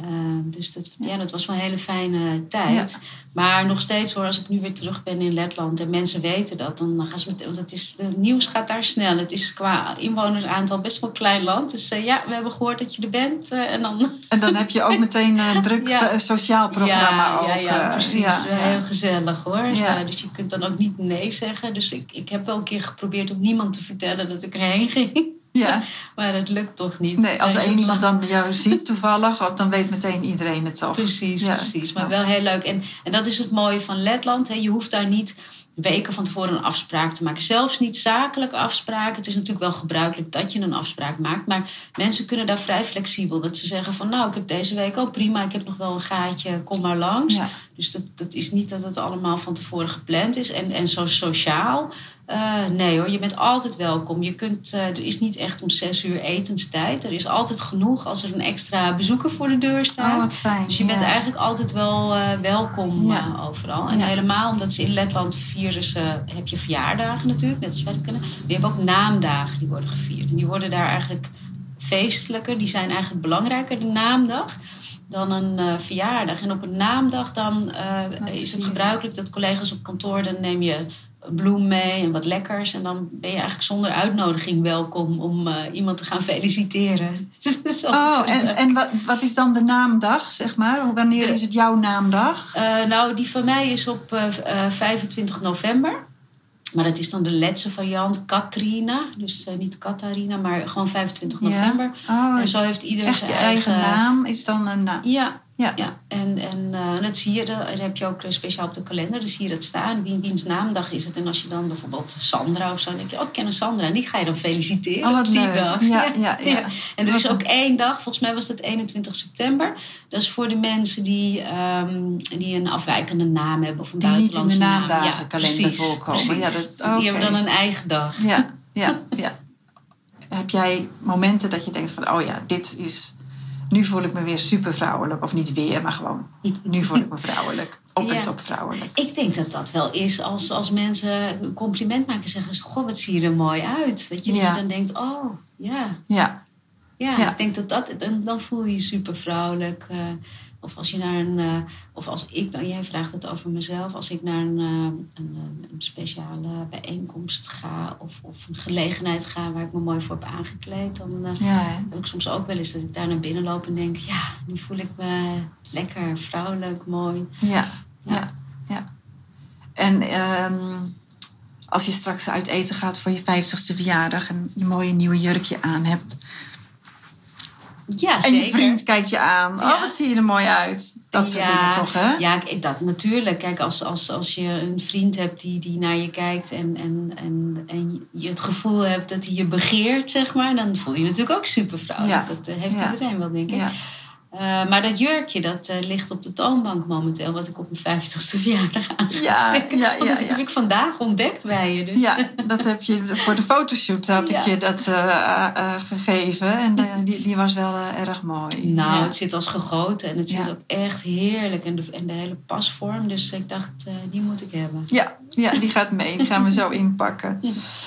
Uh, dus dat, ja. dat was wel een hele fijne tijd. Maar nog steeds hoor, als ik nu weer terug ben in Letland en mensen weten dat, dan gaan ze met. Want het, is, het nieuws gaat daar snel. Het is qua inwonersaantal best wel een klein land. Dus uh, ja, we hebben gehoord dat je er bent. Uh, en, dan... en dan heb je ook meteen een druk sociaal programma. Ja, ook, ja, ja precies. Heel gezellig hoor. dus je kunt dan ook niet nee zeggen. Dus ik, ik heb wel een keer geprobeerd om niemand te vertellen dat ik erheen ging. Ja. maar dat lukt toch niet. Nee, als er één iemand dan jou ziet toevallig, of dan weet meteen iedereen het toch. Precies, precies. Maar wel heel leuk. En, en dat is het mooie van Letland. Hè. Je hoeft daar niet weken van tevoren een afspraak te maken. Zelfs niet zakelijke afspraken. Het is natuurlijk wel gebruikelijk dat je een afspraak maakt. Maar mensen kunnen daar vrij flexibel. Dat ze zeggen van nou, ik heb deze week ook prima. Ik heb nog wel een gaatje, kom maar langs. Dus dat, dat is niet dat het allemaal van tevoren gepland is. En, en zo sociaal uh, nee hoor, je bent altijd welkom. Je kunt, uh, er is niet echt om zes uur etenstijd. Er is altijd genoeg als er een extra bezoeker voor de deur staat. Oh, wat fijn. Dus je bent eigenlijk altijd wel uh, welkom overal. En helemaal omdat ze in Letland vieren ze, heb je verjaardagen natuurlijk, net als wij dat kennen. Maar je hebt ook naamdagen die worden gevierd. En die worden daar eigenlijk feestelijker. Die zijn eigenlijk belangrijker, de naamdag dan een verjaardag. En op een naamdag dan is het gebruikelijk dat collega's op kantoor... dan neem je bloem mee en wat lekkers. En dan ben je eigenlijk zonder uitnodiging welkom om uh, iemand te gaan feliciteren. oh, en, en wat, wat is dan de naamdag, zeg maar? Wanneer is het jouw naamdag? Nou, die van mij is op uh, eh, 25 november. Maar dat is dan de Letse variant, Katrina. Dus niet Katarina, maar gewoon 25 november. Oh, en zo heeft iedereen echt je eigen, eigen naam is dan een naam. Ja, ja. ja. En, en uh, dat zie je, dat heb je ook speciaal op de kalender, dus zie je dat staan. Wie, wiens naamdag is het? En als je dan bijvoorbeeld Sandra of zo, dan denk je, oh, ik ken een Sandra. En die ga je dan feliciteren oh, die dag. Ja, ja, ja, En er is ook één dag, volgens mij was dat 21 september. Dat is voor de mensen die, um, die een afwijkende naam hebben of een die buitenlandse naam. Niet in de naamdagenkalender voorkomen. Ja, dat, okay. Die hebben dan een eigen dag. Ja, ja, ja. Heb jij momenten dat je denkt van, oh ja, dit is nu voel ik me weer super vrouwelijk. Of niet weer, maar gewoon. Nu voel ik me vrouwelijk. Op en top vrouwelijk. Ik denk dat dat wel is als, als mensen een compliment maken. Zeggen ze, goh, wat zie je er mooi uit. Je, dat je dan denkt, oh, ja. Ja. Ja, ik denk dat dat... Dan, dan voel je je super vrouwelijk. Uh, of als je naar een. Uh, of als ik dan, jij vraagt het over mezelf. Als ik naar een, uh, een, een, speciale bijeenkomst ga. Of, of een gelegenheid ga waar ik me mooi voor heb aangekleed. Dan uh, ja, heb ik soms ook wel eens dat ik daar naar binnen loop en denk: ja, nu voel ik me lekker, vrouwelijk, mooi. Ja, ja, ja. En. Um, als je straks uit eten gaat voor je 50ste verjaardag en je mooie nieuwe jurkje aan hebt, ja, en je vriend kijkt je aan. Oh, wat zie je er mooi uit. Dat soort dingen toch, hè? Ja, dat natuurlijk. Kijk, als, als, als je een vriend hebt die, die naar je kijkt... En, en, en, en je het gevoel hebt dat hij je begeert, zeg maar... dan voel je, je natuurlijk ook super vrouwelijk. Dat eh, heeft iedereen wel, denk ik. Uh, maar dat jurkje, dat uh, ligt op de toonbank momenteel, wat ik op mijn 50ste verjaardag aan ja, ja, ja, Dat heb ik vandaag ontdekt bij je. Dus. Ja, dat heb je voor de fotoshoot had ik je dat uh, gegeven. En die, die was wel erg mooi. Nou, het zit als gegoten en het zit ook echt heerlijk. En de, en de hele pasvorm. Dus ik dacht, die moet ik hebben. Ja, Ja, die gaat mee. Die gaan we zo inpakken.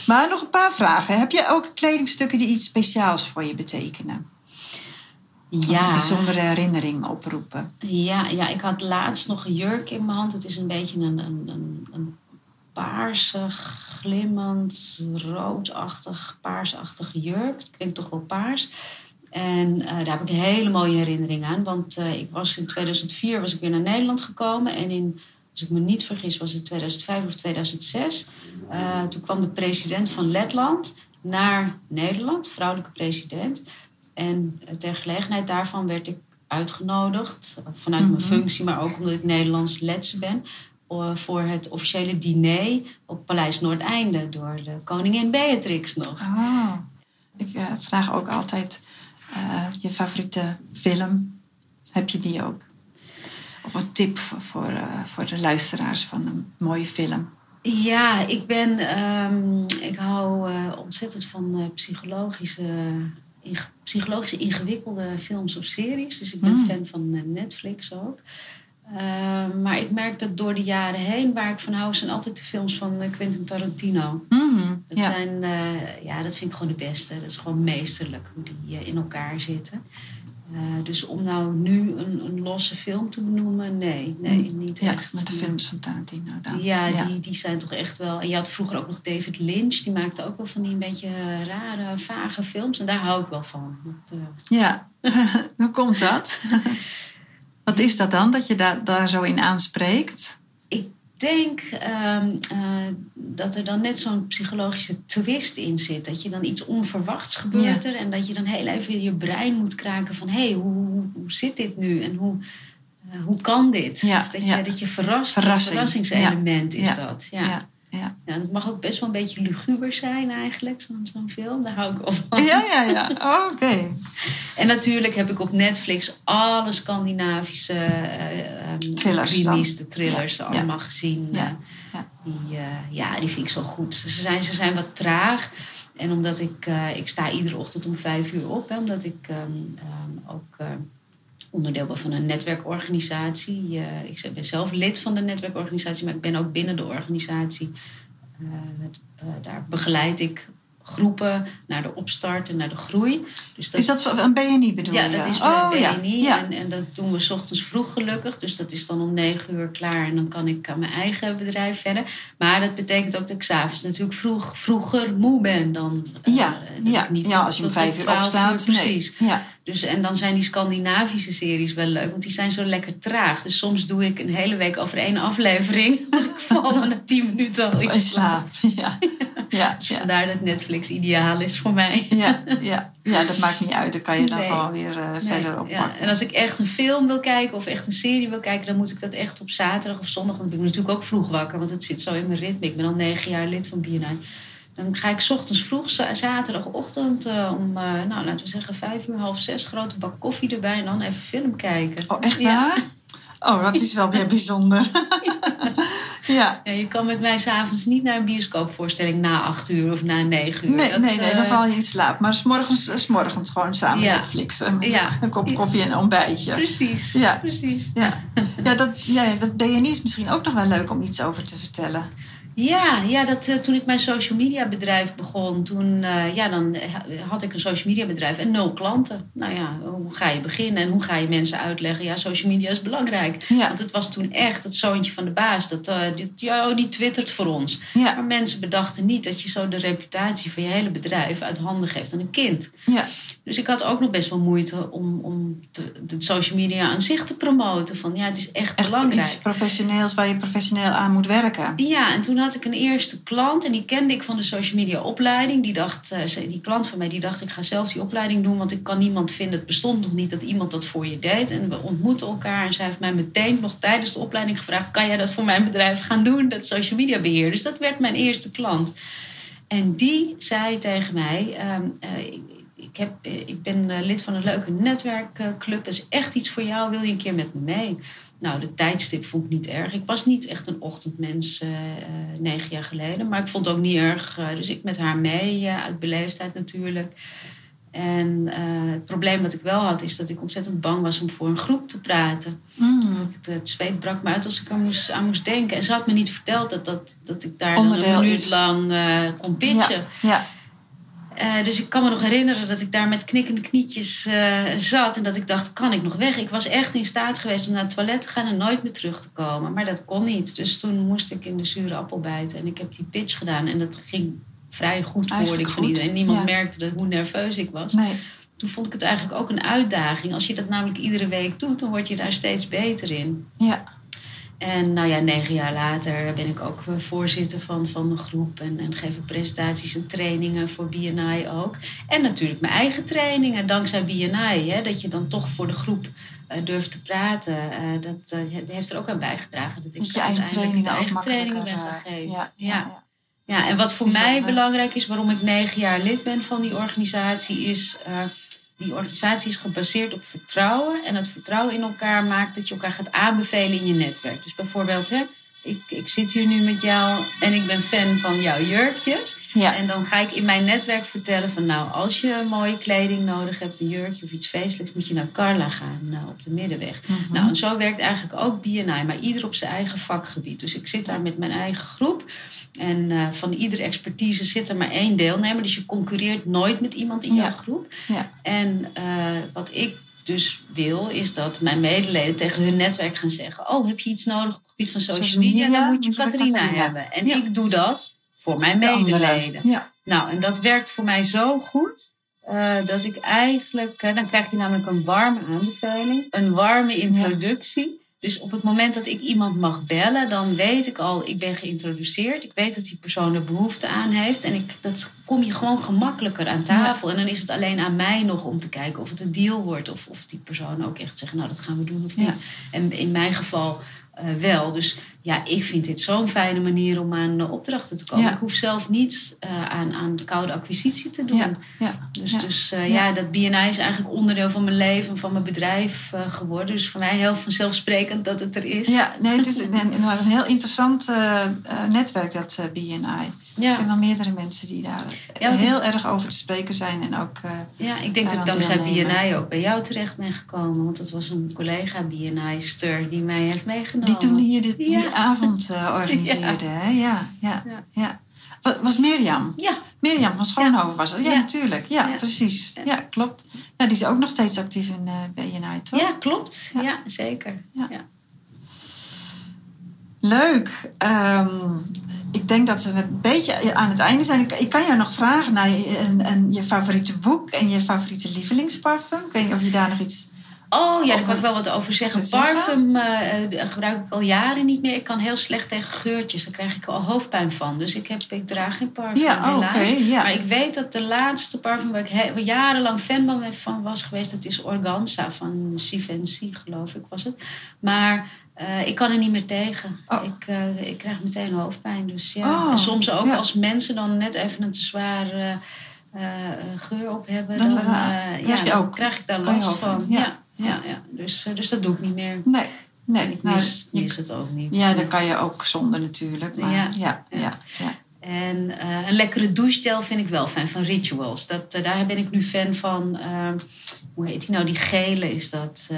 Maar nog een paar vragen. Heb je ook kledingstukken die iets speciaals voor je betekenen? Ja. een bijzondere herinnering oproepen? Ja, ja, ik had laatst nog een jurk in mijn hand. Het is een beetje een, een, een, een paarse, glimmend, roodachtig, paarsachtig jurk. Ik denk toch wel paars. En eh, daar heb ik een hele mooie herinnering aan. Want eh, ik was in 2004 was ik weer naar Nederland gekomen. En in, als ik me niet vergis, was het 2005 of 2006. Eh, toen kwam de president van Letland naar Nederland, vrouwelijke president. En eh, ter gelegenheid daarvan werd ik uitgenodigd, vanuit mijn Mhm. functie, maar ook omdat ik Nederlands letse ben, voor het officiële diner op Paleis Noordeinde door de koningin Beatrix nog. Ah, ik eh, vraag ook altijd eh, je favoriete film. Heb je die ook? Of een tip voor, voor, eh, voor de luisteraars van een mooie film? Ja, ik ben, ehm, ik hou eh, ontzettend van eh, psychologische, inge- psychologische ingewikkelde films of series. Dus ik ben Mm. fan van eh, Netflix ook. Ehm, maar ik merk dat door de jaren heen, waar ik van hou, zijn altijd de films van eh, Quentin Tarantino. Mhm, Dat, ja. zijn, eh, ja, dat vind ik gewoon de beste. Dat is gewoon meesterlijk hoe die in elkaar zitten. Eh, dus om nou nu een, een losse film te benoemen, nee, nee, niet ja, echt. met de films van Tarantino dan. Ja, Die, die zijn toch echt wel. En je had vroeger ook nog David Lynch, die maakte ook wel van die een beetje rare, vage films. En daar hou ik wel van. Dat, eh, Ja, hoe komt dat? Wat is dat dan, dat je daar daar zo in aanspreekt? ik denk ehm, eh, dat er dan net zo'n psychologische twist in zit. Dat je dan iets onverwachts gebeurt er. En dat je dan heel even in je brein moet kraken van... hé, hey, hoe, hoe, hoe zit dit nu? En hoe, eh, hoe kan dit? Ja, dus dat, ja. je, dat je verrast. Een verrassingselement is dat. Ja. Ja, ja. Het mag ook best wel een beetje luguber zijn eigenlijk, zo'n zo'n film. Daar hou ik wel van. Ja, ja, ja. Oh, Oké. En natuurlijk heb ik op Netflix alle Scandinavische eh ehm, Thrillers de thrillers Ja, allemaal gezien. Ja, Eh, ja. Die, eh, ja, die vind ik zo goed. Ze zijn, ze zijn wat traag. En omdat ik, eh, ik sta iedere ochtend om vijf uur op, hè, omdat ik ehm, ehm, ook eh, onderdeel ben van een netwerkorganisatie. Ik ben zelf lid van de netwerkorganisatie, maar ik ben ook binnen de organisatie. eh, eh, daar begeleid ik groepen naar de opstart en naar de groei. Dus Is dat een BNI bedoel ja, je? dat is oh, ja. BNI. Ja. En, en dat doen we 's ochtends vroeg gelukkig. Dus dat is dan om negen uur klaar. En dan kan ik aan mijn eigen bedrijf verder. Maar dat betekent ook dat ik s'avonds natuurlijk vroeg, vroeger moe ben dan. eh, Ja, dat ja, niet ja, als je om vijf uur 12 opstaat. uur nee. Precies. Ja. Dus, en dan zijn die Scandinavische series wel leuk, want die zijn zo lekker traag. Dus soms doe ik een hele week over één aflevering. Want ik val dan na tien minuten al in slaap. Ja. Ja, Dus ja. vandaar dat Netflix ideaal is voor mij. Ja, ja, ja, dat maakt niet uit. Dan kan je dan Nee. gewoon weer eh, Nee, verder ja. oppakken. En als ik echt een film wil kijken of echt een serie wil kijken, dan moet ik dat echt op zaterdag of zondag. Want ik ben natuurlijk ook vroeg wakker, want het zit zo in mijn ritme. Ik ben al negen jaar lid van BNI. Dan ga ik 's ochtends vroeg, za- zaterdagochtend, eh, om, eh, nou, laten we zeggen, vijf uur, half zes, grote bak koffie erbij en dan even film kijken. Oh, echt Ja. waar? Oh, dat is wel weer bijzonder. ja. Ja, je kan met mij s'avonds niet naar een bioscoopvoorstelling na acht uur of na negen uur. Nee, Dat, nee, nee, dan eh, val je in slaap. Maar s'morgens, s'morgens gewoon samen Ja. Netflixen. Met Ja. een kop koffie en een ontbijtje. Precies, Ja. precies. Ja, ja, dat, ja, dat BNI is misschien ook nog wel leuk om iets over te vertellen. Ja, ja dat, eh, toen ik mijn social media bedrijf begon, toen eh, ja, dan eh, had ik een social media bedrijf en nul klanten. Nou ja, hoe ga je beginnen en hoe ga je mensen uitleggen? Ja, social media is belangrijk. Ja. Want het was toen echt het zoontje van de baas. Dat, dit, ja, oh, die twittert voor ons. Ja, Maar mensen bedachten niet dat je zo de reputatie van je hele bedrijf uit handen geeft aan een kind. ja, Dus ik had ook nog best wel moeite om, om de, de social media aan zich te promoten. Van ja, het is echt, echt belangrijk. iets professioneels waar je professioneel aan moet werken. Ja, en toen had ik een eerste klant en die kende ik van de social media opleiding. Die, dacht, eh, die klant van mij die dacht, ik ga zelf die opleiding doen, want ik kan niemand vinden. Het bestond nog niet dat iemand dat voor je deed. En we ontmoetten elkaar en zij heeft mij meteen nog tijdens de opleiding gevraagd, kan jij dat voor mijn bedrijf gaan doen, dat social media beheer. Dus dat werd mijn eerste klant. En die zei tegen mij, ehm, eh, ik, heb, eh, ik ben eh, lid van een leuke netwerkclub, dat is echt iets voor jou, wil je een keer met me mee? Nou, de tijdstip vond ik niet erg. Ik was niet echt een ochtendmens eh, negen jaar geleden. Maar ik vond het ook niet erg. dus ik met haar mee, uit beleefdheid natuurlijk. En het probleem wat ik wel had, is dat ik ontzettend bang was om voor een groep te praten. Mm. Het, het zweet brak me uit als ik aan moest, aan moest denken. En ze had me niet verteld dat, dat, dat ik daar dan een minuut is. lang kon pitchen. Ja, Eh, dus ik kan me nog herinneren dat ik daar met knikkende knietjes eh, zat. En dat ik dacht, kan ik nog weg? Ik was echt in staat geweest om naar het toilet te gaan en nooit meer terug te komen. Maar dat kon niet. Dus toen moest ik in de zure appel bijten. En ik heb die pitch gedaan. En dat ging vrij goed, hoorde ik van iedereen. Niemand ja. merkte dat, hoe nerveus ik was. nee. Toen vond ik het eigenlijk ook een uitdaging. Als je dat namelijk iedere week doet, dan word je daar steeds beter in. Ja, En nou ja, negen jaar later ben ik ook eh, voorzitter van, van een groep. En, en geef ik presentaties en trainingen voor BNI ook. En natuurlijk mijn eigen trainingen, dankzij BNI. Hè, dat je dan toch voor de groep eh, durft te praten. Eh, dat heeft er ook aan bijgedragen. Dat ik dat je eigen uiteindelijk trainingen de ook eigen makkelijker... trainingen ben gaan geven. ja, ja, Ja. en wat voor Bijzonder. mij belangrijk is, waarom ik negen jaar lid ben van die organisatie, is die organisatie is gebaseerd op vertrouwen. En dat vertrouwen in elkaar maakt dat je elkaar gaat aanbevelen in je netwerk. Dus bijvoorbeeld, hè, ik, ik zit hier nu met jou en ik ben fan van jouw jurkjes. Ja. En dan ga ik in mijn netwerk vertellen van nou, als je mooie kleding nodig hebt, een jurkje of iets feestelijks, moet je naar Carla gaan nou, op de middenweg. Mhm. Nou, en zo werkt eigenlijk ook BNI, maar ieder op zijn eigen vakgebied. Dus ik zit daar met mijn eigen groep. En uh, van iedere expertise zit er maar één deelnemer. Dus je concurreert nooit met iemand in Ja. jouw groep. Ja. En uh, wat ik dus wil, is dat mijn medeleden tegen hun netwerk gaan zeggen: Oh, heb je iets nodig op het gebied van social, Social media? media, Dan moet je Catharina. hebben. En Ja. ik doe dat voor mijn medeleden. Nou, en dat werkt voor mij zo goed. eh, dat ik eigenlijk, eh, dan krijg je namelijk een warme aanbeveling, een warme introductie. Dus op het moment dat ik iemand mag bellen, dan weet ik al, ik ben geïntroduceerd. Ik weet dat die persoon er behoefte aan heeft. En ik, dat kom je gewoon gemakkelijker aan tafel. En dan is het alleen aan mij nog om te kijken of het een deal wordt. Of, of die persoon ook echt zegt, nou dat gaan we doen of niet. Ja. En in mijn geval eh, wel. Dus ja, ik vind dit zo'n fijne manier om aan uh, opdrachten te komen. Ja. Ik hoef zelf niets uh, aan, aan koude acquisitie te doen. Ja. Ja. Dus, Ja. dus Ja. ja. dat BNI is eigenlijk onderdeel van mijn leven, van mijn bedrijf geworden. Dus voor mij heel vanzelfsprekend dat het er is. Ja, nee, het is een, inderdaad een heel interessant netwerk, dat BNI. Ja. Ik ken wel meerdere mensen die daar Ja, heel erg over te spreken zijn. En ook, uh, Ja, ik denk dat ik dankzij. BNI ook bij jou terecht ben gekomen. Want dat was een collega BNI-ster die mij heeft meegenomen. die toen hier die, die avond uh, organiseerde. hè? Ja, ja, Ja. was Mirjam? Ja, Mirjam van Schoonhoven was het? Ja, Ja. natuurlijk. Ja, Ja. precies. Ja. Klopt. Ja, die is ook nog steeds actief in uh, BNI, toch? ja klopt. Ja. Ja, zeker. Leuk. Ehm, ik denk dat we een beetje aan het einde zijn. Ik, ik kan jou nog vragen naar je, een, een, je favoriete boek en je favoriete lievelingsparfum. Ik weet niet of je daar nog iets... Oh ja, daar kan ik wel wat over zeggen. Parfum eh, eh, gebruik ik al jaren niet meer. Ik kan heel slecht tegen geurtjes. Daar krijg ik al hoofdpijn van. Dus ik, heb, ik draag geen parfum, Ja, helaas. oké, ja. Maar ik weet dat de laatste parfum waar ik he- jarenlang fan van was geweest... dat is Organza van Givenchy, geloof ik was het. Maar eh, ik kan er niet meer tegen. Oh. Ik, eh, ik krijg meteen hoofdpijn. Dus ja. Oh, en soms ook ja. als mensen dan net even een te zwaar... eh, geur op hebben, Dan, dan, krijg ja, dan krijg ik daar last van. ja. Ja. Ja. Dus, dus dat doe ik niet meer. Nee, En nee. ik Nou, mis, je- mis het ook niet. ja, dan kan je ook zonder natuurlijk. Maar ja, Ja. En een lekkere douchegel vind ik wel fijn van Rituals. Dat, daar ben ik nu fan van. Hoe heet die nou? Die gele is dat. eh,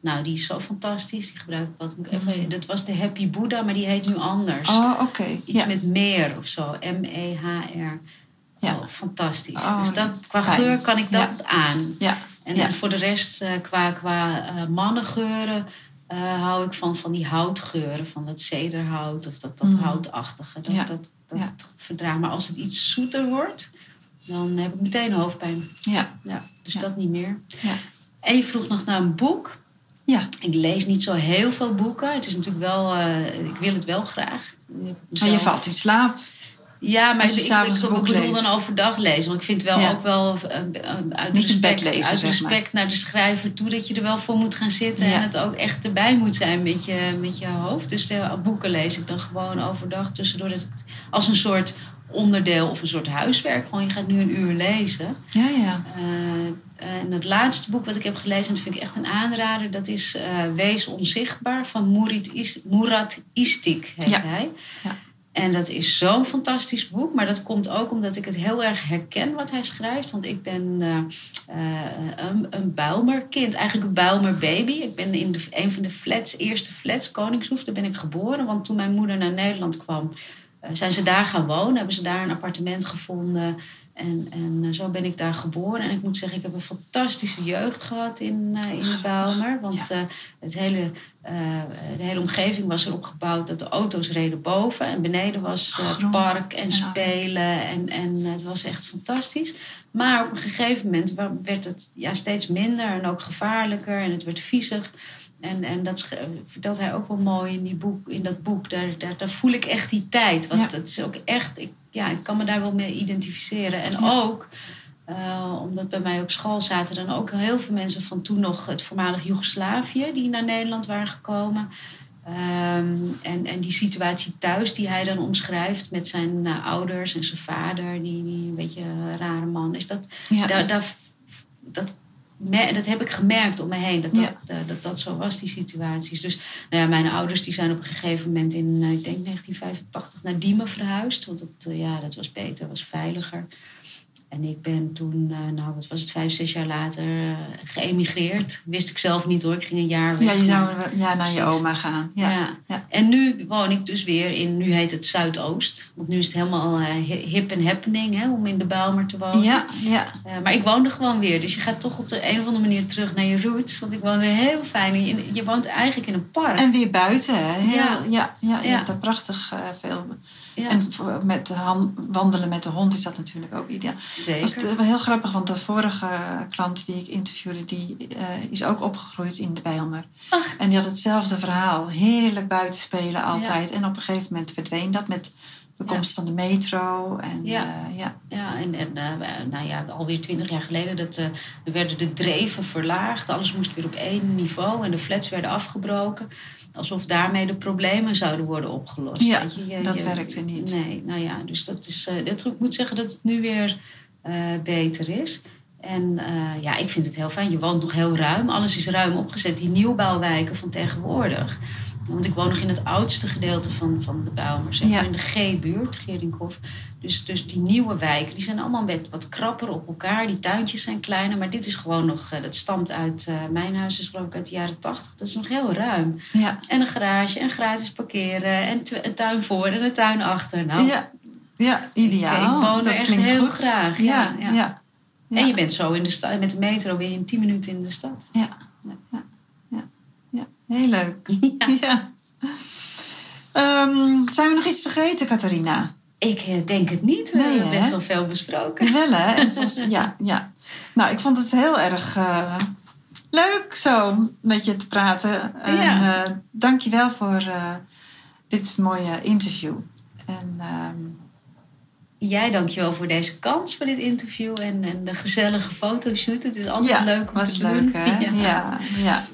nou, die is zo fantastisch. Die gebruik ik wat. Even, dat was de Happy Buddha, maar die heet nu anders. Oh, oké. Iets Ja. met meer of zo. M-E-H-R. Ja. Oh, fantastisch. Oh, dus dat, qua fijn. geur kan ik dat Ja. aan. Ja, En ja. voor de rest, eh, qua, qua eh, mannengeuren, hou ik van, van die houtgeuren. Van dat cederhout of dat, dat Mhm. houtachtige. Dat, dat, dat verdraag. Maar als het iets zoeter wordt, dan heb ik meteen hoofdpijn. ja, Ja, dus Ja. dat niet meer. ja. En je vroeg nog naar een boek. ja. Ik lees niet zo heel veel boeken. Het is natuurlijk wel, eh, ik wil het wel graag. Ik Maar mezelf- je valt in slaap. ja, maar je ik, ik, ik, boek bedoel dan overdag lezen. Want ik vind wel Ja. ook wel uh, uh, uit Niet respect, lezen, uit zeg maar. respect naar de schrijver toe... dat je er wel voor moet gaan zitten Ja. en het ook echt erbij moet zijn met je, met je hoofd. Dus uh, boeken lees ik dan gewoon overdag tussendoor. Dat ik, als een soort onderdeel of een soort huiswerk. Gewoon, je gaat nu een uur lezen. Ja, ja. Uh, en het laatste boek wat ik heb gelezen, en dat vind ik echt een aanrader... dat is uh, Wees Onzichtbaar van Murat, Is, Murat Istik, heet Ja. hij. Ja. En dat is zo'n fantastisch boek. Maar dat komt ook omdat ik het heel erg herken wat hij schrijft. Want ik ben uh, een, een Builmerkind. Eigenlijk een Builmer baby. Ik ben in de, een van de flats, eerste flats, Koningshoef. Daar ben ik geboren. Want toen mijn moeder naar Nederland kwam... Uh, zijn ze daar gaan wonen. Hebben ze daar een appartement gevonden. En, en zo ben ik daar geboren. En ik moet zeggen, ik heb een fantastische jeugd gehad in, uh, in de Bijlmer. Want ja. uh, het hele, uh, de hele omgeving was erop gebouwd dat de auto's reden boven. En beneden was het park en spelen. En, en het was echt fantastisch. Maar op een gegeven moment werd het ja, steeds minder en ook gevaarlijker. En het werd viezig. En, en dat vertelt hij ook wel mooi in, die boek, in dat boek. Daar, daar, daar voel ik echt die tijd. Want ja. dat is ook echt... Ik, ja, ik kan me daar wel mee identificeren. En ja. ook, uh, omdat bij mij op school zaten dan ook heel veel mensen van toen nog het voormalig Joegoslavië die naar Nederland waren gekomen. Um, en, en die situatie thuis die hij dan omschrijft met zijn uh, ouders en zijn vader, die, die een beetje een rare man is. Dat, ja. daar, daar, dat, dat heb ik gemerkt om me heen, dat dat, ja. uh, dat, dat zo was, die situaties. Dus nou ja, mijn ouders die zijn op een gegeven moment in, uh, ik denk 1985, naar Diemen verhuisd. Want dat, uh, ja, dat was beter, was veiliger. En ik ben toen, nou wat was het, vijf, zes jaar later geëmigreerd. Wist ik zelf niet hoor, ik ging een jaar weg. Ja, je zou ja, naar je oma gaan. Ja. Ja. ja. En nu woon ik dus weer in, nu heet het Zuidoost. Want nu is het helemaal hip en happening hè, om in de Bijlmer te wonen. Ja, ja. maar ik woonde gewoon weer. Dus je gaat toch op de een of andere manier terug naar je roots. Want ik woonde heel fijn. Je, je woont eigenlijk in een park. En weer buiten hè. Heel, ja. Ja, ja, je hebt daar prachtig uh, veel... Ja. En met hand, wandelen met de hond is dat natuurlijk ook ideaal. Zeker. Dat is wel heel grappig, want de vorige klant die ik interviewde, die uh, is ook opgegroeid in de Bijlmer. Ach. En die had hetzelfde verhaal. Heerlijk buiten spelen altijd. Ja. En op een gegeven moment verdween dat met de komst ja. van de metro. En, ja. Uh, ja. ja, en, en uh, nou ja, alweer twintig jaar geleden dat, uh, werden de dreven verlaagd. Alles moest weer op één niveau en de flats werden afgebroken alsof daarmee de problemen zouden worden opgelost. Ja, Weet je, je, dat je, werkte niet. Nee, nou ja, dus dat is. Dat, ik moet zeggen dat het nu weer uh, beter is. En uh, ja, ik vind het heel fijn. Je woont nog heel ruim. Alles is ruim opgezet. Die nieuwbouwwijken van tegenwoordig. Want ik woon nog in het oudste gedeelte van, van de Bijlmer, zeg maar ja. in de G-buurt, Gerinkhof. Dus, dus die nieuwe wijken, die zijn allemaal met wat krapper op elkaar. Die tuintjes zijn kleiner, maar dit is gewoon nog, dat stamt uit, uh, mijn huis is geloof ik uit de jaren tachtig. Dat is nog heel ruim. Ja. En een garage, en gratis parkeren, en een tuin voor en een tuin achter. Nou, ja. ja, ideaal. Ik woon dat echt heel goed. graag. Ja, ja. ja. En je bent zo in de stad, met de metro je in tien minuten in de stad. Heel leuk. Ja. ja. Um, zijn we nog iets vergeten, Catharina? Ik uh, denk het niet. We nee, hebben hè? best wel veel besproken. Wel hè? Ja, ja. Nou, ik vond het heel erg uh, leuk zo met je te praten. En Ja. uh, dank je wel voor uh, dit mooie interview. En, um, Jij dankjewel voor deze kans voor dit interview en, en de gezellige fotoshoot. Het is altijd ja, leuk om was te leuk doen. hè? Ja, ja. ja.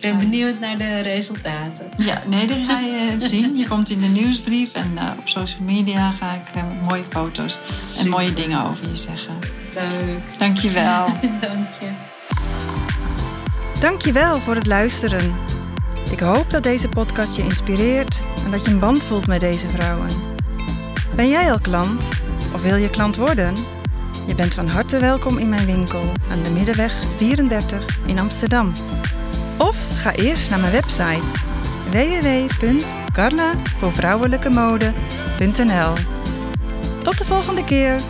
Ik ben benieuwd naar de resultaten. Ja, nee, die ga je zien. Je komt in de nieuwsbrief en uh, op social media ga ik uh, mooie foto's Super. en mooie dingen over je zeggen. Leuk. Dank je wel. Dank je. Dank je wel voor het luisteren. Ik hoop dat deze podcast je inspireert en dat je een band voelt met deze vrouwen. Ben jij al klant of wil je klant worden? Je bent van harte welkom in mijn winkel aan de Middenweg 34 in Amsterdam. Of ga eerst naar mijn website www.carlavoorvrouwelijkemode.nl Tot de volgende keer!